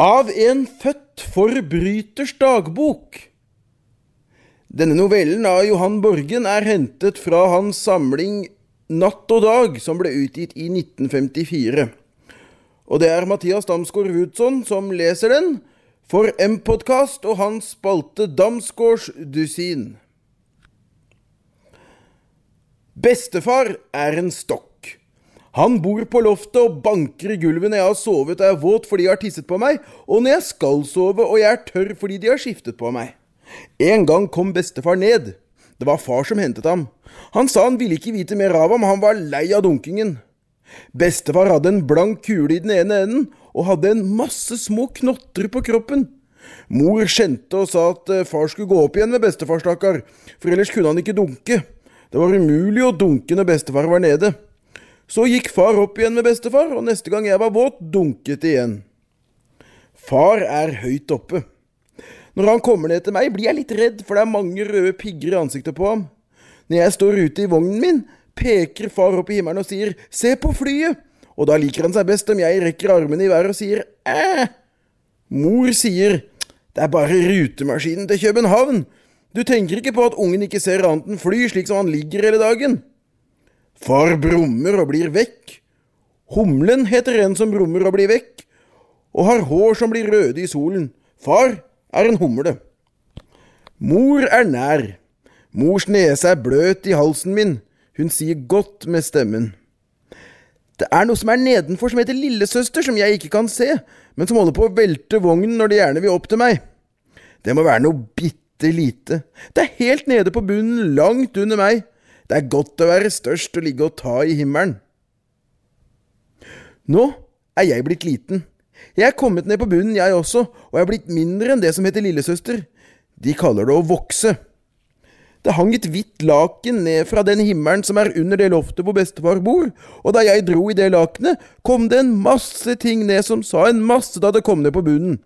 Av en født forbryters dagbok. Denne novellen av Johan Borgen er hentet fra hans samling Natt og dag, som ble utgitt i 1954. Og det er Mathias Damsgaard Woodsson som leser den, for M-podkast og hans spalte Damsgaards dusin. Bestefar er en stokk. Han bor på loftet og banker i gulvet når jeg har sovet og er våt fordi de har tisset på meg, og når jeg skal sove og jeg er tørr fordi de har skiftet på meg. En gang kom bestefar ned. Det var far som hentet ham. Han sa han ville ikke vite mer av ham, han var lei av dunkingen. Bestefar hadde en blank kule i den ene enden, og hadde en masse små knotter på kroppen. Mor skjente og sa at eh, far skulle gå opp igjen med bestefar, stakkar, for ellers kunne han ikke dunke. Det var umulig å dunke når bestefar var nede. Så gikk far opp igjen med bestefar, og neste gang jeg var våt, dunket det igjen. Far er høyt oppe. Når han kommer ned til meg, blir jeg litt redd, for det er mange røde pigger i ansiktet på ham. Når jeg står ute i vognen min, peker far opp i himmelen og sier 'se på flyet', og da liker han seg best om jeg rekker armene i været og sier 'æ'. Mor sier 'det er bare rutemaskinen til København'. Du tenker ikke på at ungen ikke ser annet enn fly, slik som han ligger hele dagen. Far brummer og blir vekk. Humlen heter en som brummer og blir vekk, og har hår som blir røde i solen. Far er en humle. Mor er nær. Mors nese er bløt i halsen min. Hun sier godt med stemmen. Det er noe som er nedenfor som heter lillesøster, som jeg ikke kan se, men som holder på å velte vognen når de gjerne vil opp til meg. Det må være noe bitte lite. Det er helt nede på bunnen, langt under meg. Det er godt å være størst og ligge og ta i himmelen. Nå er jeg blitt liten. Jeg er kommet ned på bunnen, jeg også, og jeg er blitt mindre enn det som heter lillesøster. De kaller det å vokse. Det hang et hvitt laken ned fra den himmelen som er under det loftet hvor bestefar bor, og da jeg dro i det lakenet, kom det en masse ting ned som sa en masse da det kom ned på bunnen.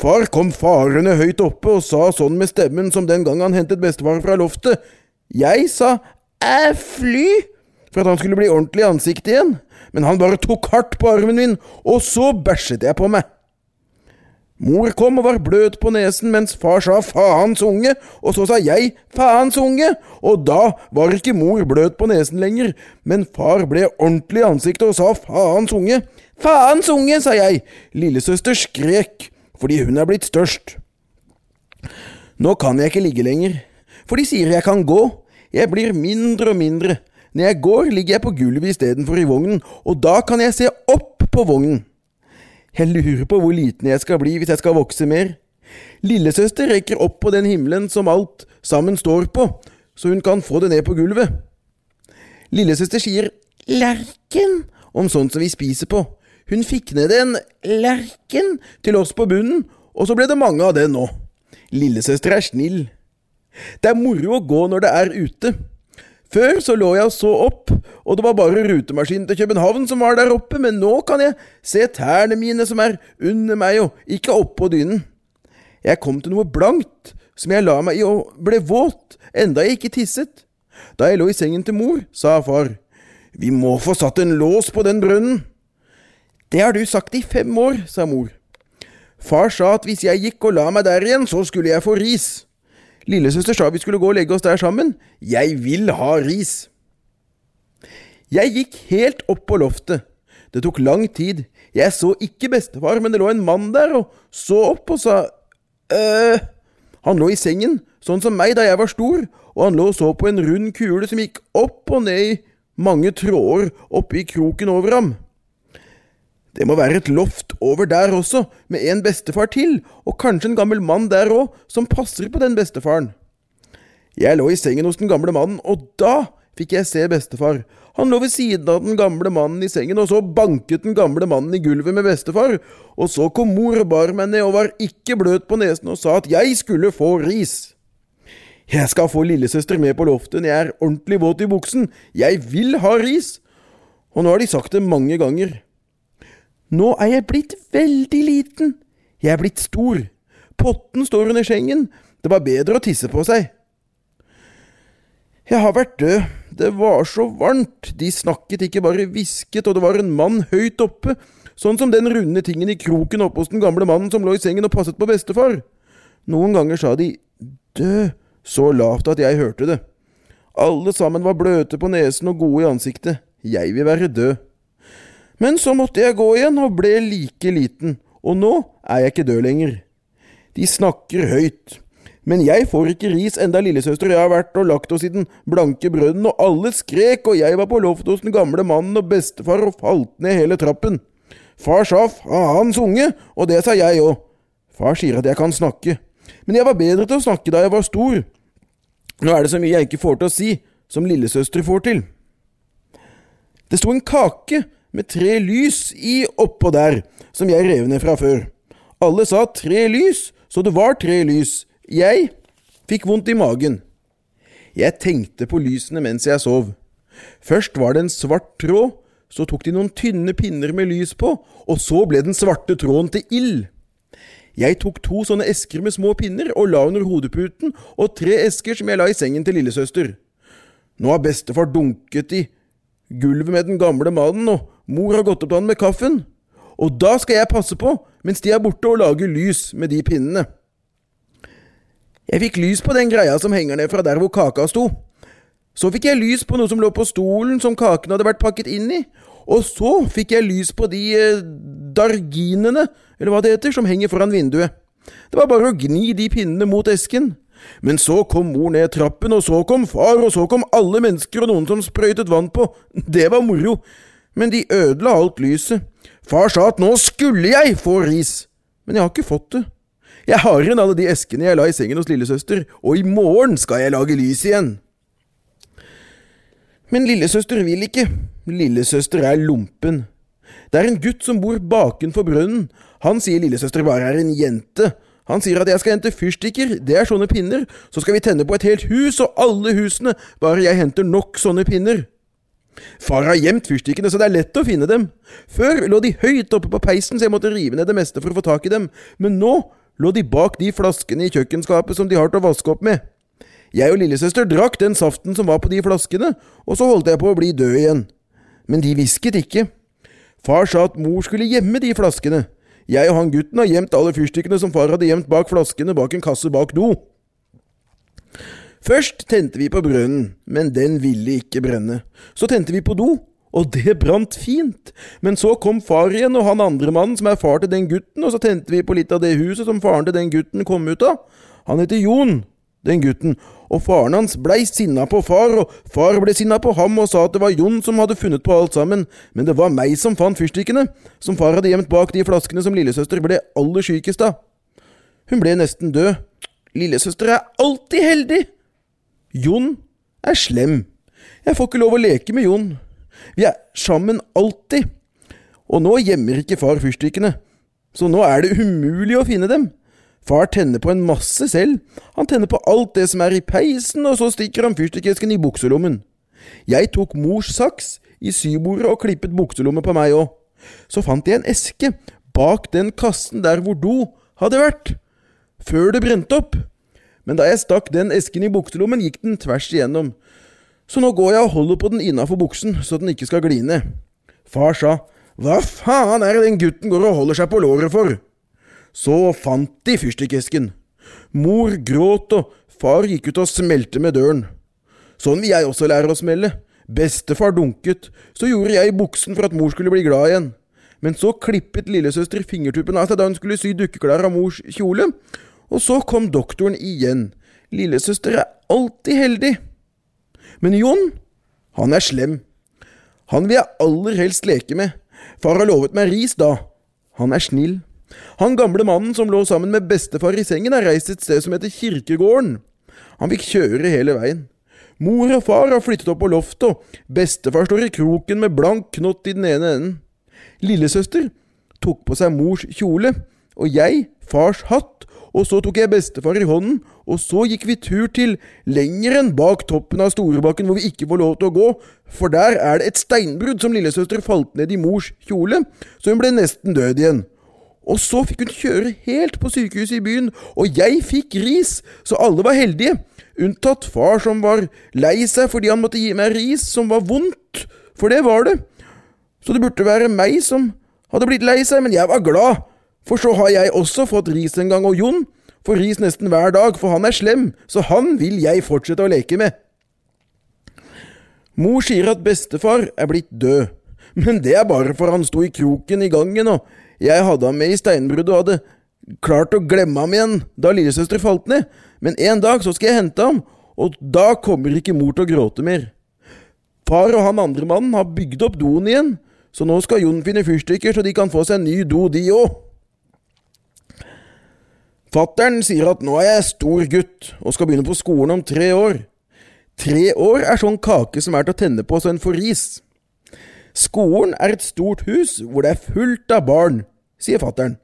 Far kom farende høyt oppe og sa sånn med stemmen som den gang han hentet bestefar fra loftet. Jeg sa æ fly, for at han skulle bli ordentlig i ansiktet igjen. Men han bare tok hardt på armen min, og så bæsjet jeg på meg. Mor kom og var bløt på nesen mens far sa faens unge, og så sa jeg faens unge, og da var ikke mor bløt på nesen lenger, men far ble ordentlig i ansiktet og sa faens unge. Faens unge, sa jeg, lillesøster skrek, fordi hun er blitt størst. Nå kan jeg ikke ligge lenger, for de sier jeg kan gå, jeg blir mindre og mindre, når jeg går, ligger jeg på gulvet istedenfor i vognen, og da kan jeg se opp på vognen. Jeg lurer på hvor liten jeg skal bli hvis jeg skal vokse mer. Lillesøster rekker opp på den himmelen som alt sammen står på, så hun kan få det ned på gulvet. Lillesøster sier lerken om sånt som vi spiser på. Hun fikk ned en lerken til oss på bunnen, og så ble det mange av det nå. Lillesøster er snill. Det er moro å gå når det er ute. Før så lå jeg og så opp, og det var bare rutemaskinen til København som var der oppe, men nå kan jeg se tærne mine som er under meg og ikke oppå dynen. Jeg kom til noe blankt som jeg la meg i og ble våt, enda jeg ikke tisset. Da jeg lå i sengen til mor, sa far, vi må få satt en lås på den brønnen. Det har du sagt i fem år, sa mor. Far sa at hvis jeg gikk og la meg der igjen, så skulle jeg få ris. Lillesøster sa vi skulle gå og legge oss der sammen. Jeg vil ha ris! Jeg gikk helt opp på loftet. Det tok lang tid. Jeg så ikke bestefar, men det lå en mann der og så opp og sa øh Han lå i sengen, sånn som meg da jeg var stor, og han lå og så på en rund kule som gikk opp og ned i mange tråder oppe i kroken over ham. Det må være et loft over der også, med en bestefar til, og kanskje en gammel mann der òg, som passer på den bestefaren. Jeg lå i sengen hos den gamle mannen, og da fikk jeg se bestefar. Han lå ved siden av den gamle mannen i sengen, og så banket den gamle mannen i gulvet med bestefar, og så kom mor og bar meg ned og var ikke bløt på nesen og sa at jeg skulle få ris. Jeg skal få lillesøster med på loftet når jeg er ordentlig våt i buksen, jeg vil ha ris! Og nå har de sagt det mange ganger. Nå er jeg blitt veldig liten. Jeg er blitt stor. Potten står under sengen. Det var bedre å tisse på seg. Jeg har vært død. Det var så varmt. De snakket, ikke bare hvisket, og det var en mann høyt oppe sånn som den runde tingen i kroken oppe hos den gamle mannen som lå i sengen og passet på bestefar. Noen ganger sa de død så lavt at jeg hørte det. Alle sammen var bløte på nesen og gode i ansiktet. Jeg vil være død. Men så måtte jeg gå igjen og ble like liten, og nå er jeg ikke død lenger. De snakker høyt. Men jeg får ikke ris enda lillesøster og jeg har vært og lagt oss i den blanke brønnen, og alle skrek, og jeg var på loftet hos den gamle mannen og bestefar og falt ned hele trappen. Far sa faens unge, og det sa jeg òg. Far sier at jeg kan snakke, men jeg var bedre til å snakke da jeg var stor. Nå er det så mye jeg ikke får til å si, som lillesøster får til. Det sto en kake med tre lys i oppå der, som jeg rev ned fra før. Alle sa tre lys, så det var tre lys. Jeg fikk vondt i magen. Jeg tenkte på lysene mens jeg sov. Først var det en svart tråd, så tok de noen tynne pinner med lys på, og så ble den svarte tråden til ild. Jeg tok to sånne esker med små pinner og la under hodeputen, og tre esker som jeg la i sengen til lillesøster. Nå har bestefar dunket i gulvet med den gamle mannen, og mor har gått opp til han med kaffen. Og da skal jeg passe på, mens de er borte, og lage lys med de pinnene. Jeg fikk lys på den greia som henger ned fra der hvor kaka sto. Så fikk jeg lys på noe som lå på stolen som kaken hadde vært pakket inn i. Og så fikk jeg lys på de eh, darginene, eller hva det heter, som henger foran vinduet. Det var bare å gni de pinnene mot esken. Men så kom mor ned trappen, og så kom far, og så kom alle mennesker og noen som sprøytet vann på. Det var moro. Men de ødela alt lyset. Far sa at nå skulle jeg få ris, men jeg har ikke fått det. Jeg har igjen alle de eskene jeg la i sengen hos lillesøster, og i morgen skal jeg lage lys igjen. Men lillesøster vil ikke. Lillesøster er lompen. Det er en gutt som bor bakenfor brønnen. Han sier lillesøster bare er en jente. Han sier at jeg skal hente fyrstikker, det er sånne pinner, så skal vi tenne på et helt hus og alle husene, bare jeg henter nok sånne pinner. Far har gjemt fyrstikkene, så det er lett å finne dem. Før lå de høyt oppe på peisen, så jeg måtte rive ned det meste for å få tak i dem, men nå lå de bak de flaskene i kjøkkenskapet som de har til å vaske opp med. Jeg og lillesøster drakk den saften som var på de flaskene, og så holdt jeg på å bli død igjen. Men de hvisket ikke. Far sa at mor skulle gjemme de flaskene. Jeg og han gutten har gjemt alle fyrstikkene som far hadde gjemt bak flaskene bak en kasse bak do. Først tente vi på brønnen, men den ville ikke brenne. Så tente vi på do, og det brant fint. Men så kom far igjen og han andre mannen som er far til den gutten, og så tente vi på litt av det huset som faren til den gutten kom ut av. Han heter Jon, den gutten, og faren hans blei sinna på far, og far ble sinna på ham og sa at det var Jon som hadde funnet på alt sammen, men det var meg som fant fyrstikkene, som far hadde gjemt bak de flaskene som lillesøster ble aller sykest av. Hun ble nesten død. Lillesøster er alltid heldig. Jon er slem. Jeg får ikke lov å leke med Jon. Vi er sammen alltid. Og nå gjemmer ikke far fyrstikkene, så nå er det umulig å finne dem. Far tenner på en masse selv, han tenner på alt det som er i peisen, og så stikker han fyrstikkesken i bukselommen. Jeg tok mors saks i sybordet og klippet bukselommen på meg òg. Så fant jeg en eske bak den kassen der hvor do hadde vært, før det brente opp. Men da jeg stakk den esken i bukselommen, gikk den tvers igjennom, så nå går jeg og holder på den innafor buksen, så den ikke skal gli ned. Far sa, hva faen er det den gutten går og holder seg på låret for? Så fant de fyrstikkesken. Mor gråt, og far gikk ut og smelte med døren. Sånn vil jeg også lære å smelle. Bestefar dunket, så gjorde jeg i buksen for at mor skulle bli glad igjen. Men så klippet lillesøster fingertuppen av seg da hun skulle sy dukkeklær av mors kjole, og så kom doktoren igjen. Lillesøster er alltid heldig. Men Jon, han er slem. Han vil jeg aller helst leke med. Far har lovet meg ris da. Han er snill. Han gamle mannen som lå sammen med bestefar i sengen, har reist et sted som heter Kirkegården. Han fikk kjøre hele veien. Mor og far har flyttet opp på loftet, og bestefar står i kroken med blank knott i den ene enden. Lillesøster tok på seg mors kjole, og jeg fars hatt, og så tok jeg bestefar i hånden, og så gikk vi tur til lenger enn bak toppen av Storebakken, hvor vi ikke får lov til å gå, for der er det et steinbrudd som lillesøster falt ned i mors kjole, så hun ble nesten død igjen. Og så fikk hun kjøre helt på sykehuset i byen, og jeg fikk ris, så alle var heldige, unntatt far som var lei seg fordi han måtte gi meg ris som var vondt, for det var det. Så det burde være meg som hadde blitt lei seg, men jeg var glad, for så har jeg også fått ris en gang, og Jon får ris nesten hver dag, for han er slem, så han vil jeg fortsette å leke med. Mor sier at bestefar er blitt død, men det er bare for han sto i kroken i gangen, og jeg hadde ham med i steinbruddet og hadde klart å glemme ham igjen da lillesøster falt ned, men en dag så skal jeg hente ham, og da kommer ikke mor til å gråte mer. Far og han andre mannen har bygd opp doen igjen, så nå skal Jon finne fyrstikker så de kan få seg en ny do, de òg. Fattern sier at nå er jeg stor gutt og skal begynne på skolen om tre år. Tre år er sånn kake som er til å tenne på så en får ris. Skolen er et stort hus hvor det er fullt av barn, sier fattern.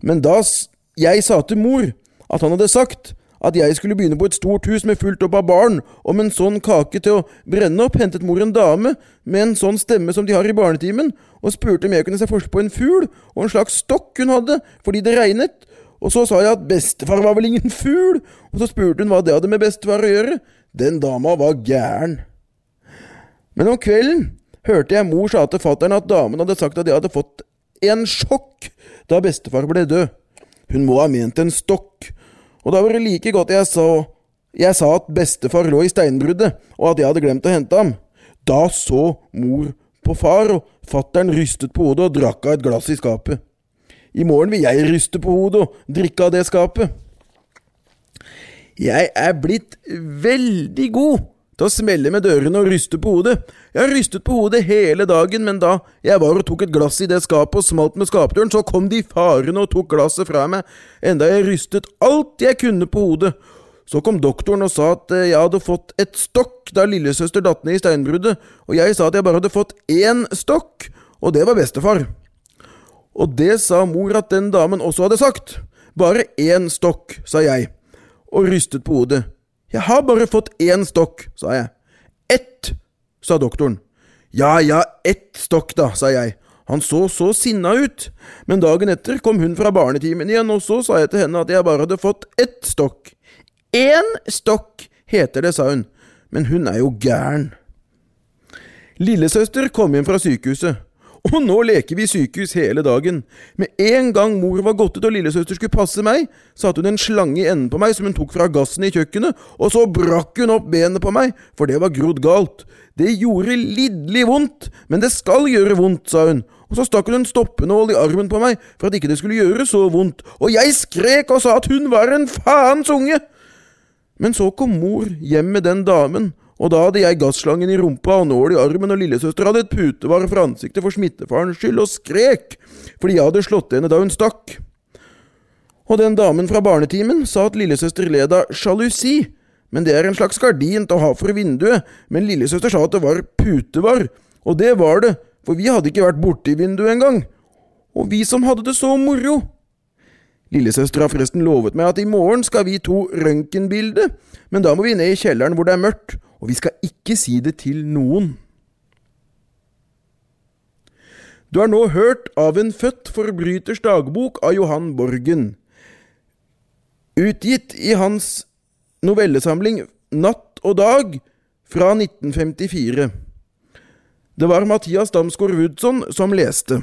Men da jeg sa til mor at han hadde sagt at jeg skulle begynne på et stort hus med fullt opp av barn, og med en sånn kake til å brenne opp, hentet mor en dame med en sånn stemme som de har i barnetimen, og spurte om jeg kunne se forskjell på en fugl og en slags stokk hun hadde fordi det regnet, og så sa jeg at bestefar var vel ingen fugl, og så spurte hun hva det hadde med bestefar å gjøre. Den dama var gæren. Men om kvelden hørte jeg mor sa til fattern at damen hadde sagt at jeg hadde fått en sjokk da bestefar ble død. Hun må ha ment en stokk, og da var det like godt jeg sa jeg sa at bestefar lå i steinbruddet, og at jeg hadde glemt å hente ham. Da så mor på far, og fattern rystet på hodet og drakk av et glass i skapet. I morgen vil jeg ryste på hodet og drikke av det skapet. Jeg er blitt veldig god til å smelle med dørene og ryste på hodet. Jeg har rystet på hodet hele dagen, men da jeg var og tok et glass i det skapet og smalt med skapdøren, så kom de farende og tok glasset fra meg, enda jeg rystet alt jeg kunne på hodet. Så kom doktoren og sa at eh, jeg hadde fått et stokk da lillesøster datt ned i steinbruddet, og jeg sa at jeg bare hadde fått én stokk, og det var bestefar. Og det sa mor at den damen også hadde sagt. Bare én stokk, sa jeg, og rystet på hodet. Jeg har bare fått én stokk, sa jeg. Ett, sa doktoren. Ja ja, ett stokk da, sa jeg. Han så så sinna ut, men dagen etter kom hun fra barnetimen igjen, og så sa jeg til henne at jeg bare hadde fått ett stokk. Én stokk, heter det, sa hun, men hun er jo gæren. Lillesøster kom hjem fra sykehuset. Og nå leker vi sykehus hele dagen. Med en gang mor var gått ut og lillesøster skulle passe meg, satte hun en slange i enden på meg som hun tok fra gassen i kjøkkenet, og så brakk hun opp benet på meg, for det var grodd galt. Det gjorde lidderlig vondt, men det skal gjøre vondt, sa hun, og så stakk hun en stoppenål i armen på meg for at ikke det skulle gjøre så vondt, og jeg skrek og sa at hun var en faens unge. Men så kom mor hjem med den damen, og da hadde jeg gasslangen i rumpa og nål i armen, og lillesøster hadde et putevar for ansiktet for smittefarens skyld, og skrek fordi jeg hadde slått henne da hun stakk. Og den damen fra barnetimen sa at lillesøster led av sjalusi, men det er en slags gardin til å ha for vinduet, men lillesøster sa at det var putevar, og det var det, for vi hadde ikke vært borti vinduet engang. Og vi som hadde det så moro. Lillesøster har forresten lovet meg at i morgen skal vi to røntgenbilde, men da må vi ned i kjelleren hvor det er mørkt, og vi skal ikke si det til noen. Du har nå hørt av en født forbryters dagbok av Johan Borgen, utgitt i hans novellesamling Natt og dag fra 1954. Det var Mathias Damsgaard Woodson som leste.